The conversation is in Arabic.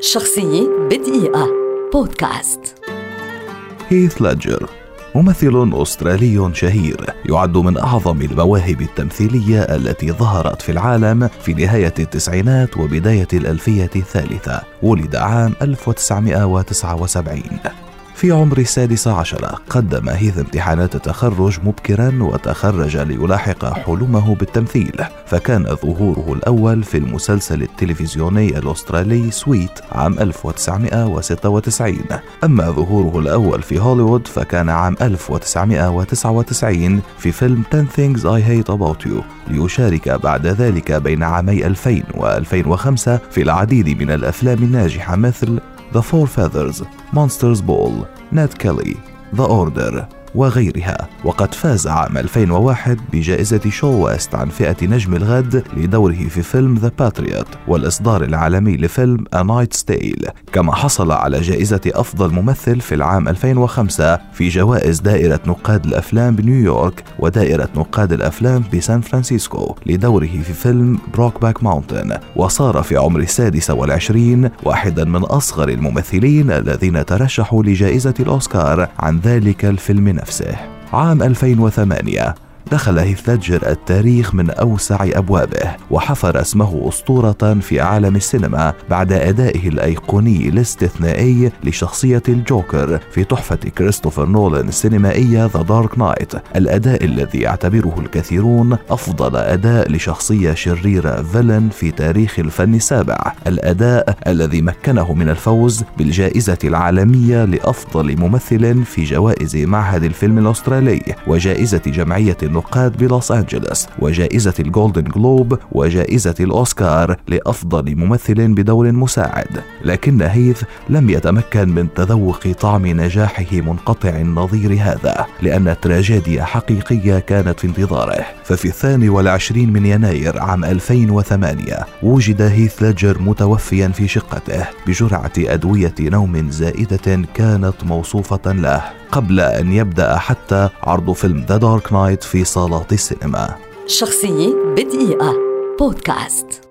شخصية بدقيقة. بودكاست. هيث لادجر ممثل أسترالي شهير يعد من أعظم المواهب التمثيلية التي ظهرت في العالم في نهاية التسعينات وبداية الألفية الثالثة ولد عام 1979 في عمر السادسة عشر قدم هيث امتحانات التخرج مبكرا وتخرج ليلاحق حلمه بالتمثيل فكان ظهوره الأول في المسلسل التلفزيوني الأسترالي سويت عام 1996 أما ظهوره الأول في هوليوود فكان عام 1999 في فيلم 10 Things I Hate About You ليشارك بعد ذلك بين عامي 2000 و2005 في العديد من الأفلام الناجحة مثل The Four Feathers, Monster's Ball, Ned Kelly, The Order وغيرها. وقد فاز عام 2001 بجائزة ShoWest عن فئة نجم الغد لدوره في فيلم The Patriot والإصدار العالمي لفيلم A Knight's Tale. كما حصل على جائزة أفضل ممثل في العام 2005 في جوائز دائرة نقاد الأفلام بنيويورك ودائرة نقاد الأفلام بسان فرانسيسكو لدوره في فيلم Brokeback Mountain وصار في عمر السادس والعشرين واحدا من أصغر الممثلين الذين ترشحوا لجائزة الأوسكار عن ذلك الفيلم نفسه. عام 2008 دخل هيث ليدجر التاريخ من أوسع أبوابه وحفر اسمه أسطورة في عالم السينما بعد أدائه الأيقوني الاستثنائي لشخصية الجوكر في تحفة كريستوفر نولان السينمائية The Dark Knight الأداء الذي يعتبره الكثيرون أفضل أداء لشخصية شريرة villain في تاريخ الفن السابع. الأداء الذي مكنه من الفوز بالجائزة العالمية لأفضل ممثل في جوائز معهد الفيلم الأسترالي وجائزة جمعية النقاد بلوس أنجلوس وجائزة الجولدن جلوب وجائزة الأوسكار لأفضل ممثل بدور مساعد. لكن هيث لم يتمكن من تذوق طعم نجاحه منقطع النظير هذا لأن تراجيديا حقيقية كانت في انتظاره. ففي الثاني والعشرين من يناير عام 2008 وجد هيث ليدجر متوفيا في شقته بجرعة أدوية نوم زائدة كانت موصوفة له قبل أن يبدأ حتى عرض فيلم ذا دارك نايت في صالات السينما. شخصية بدقيقة. بودكاست.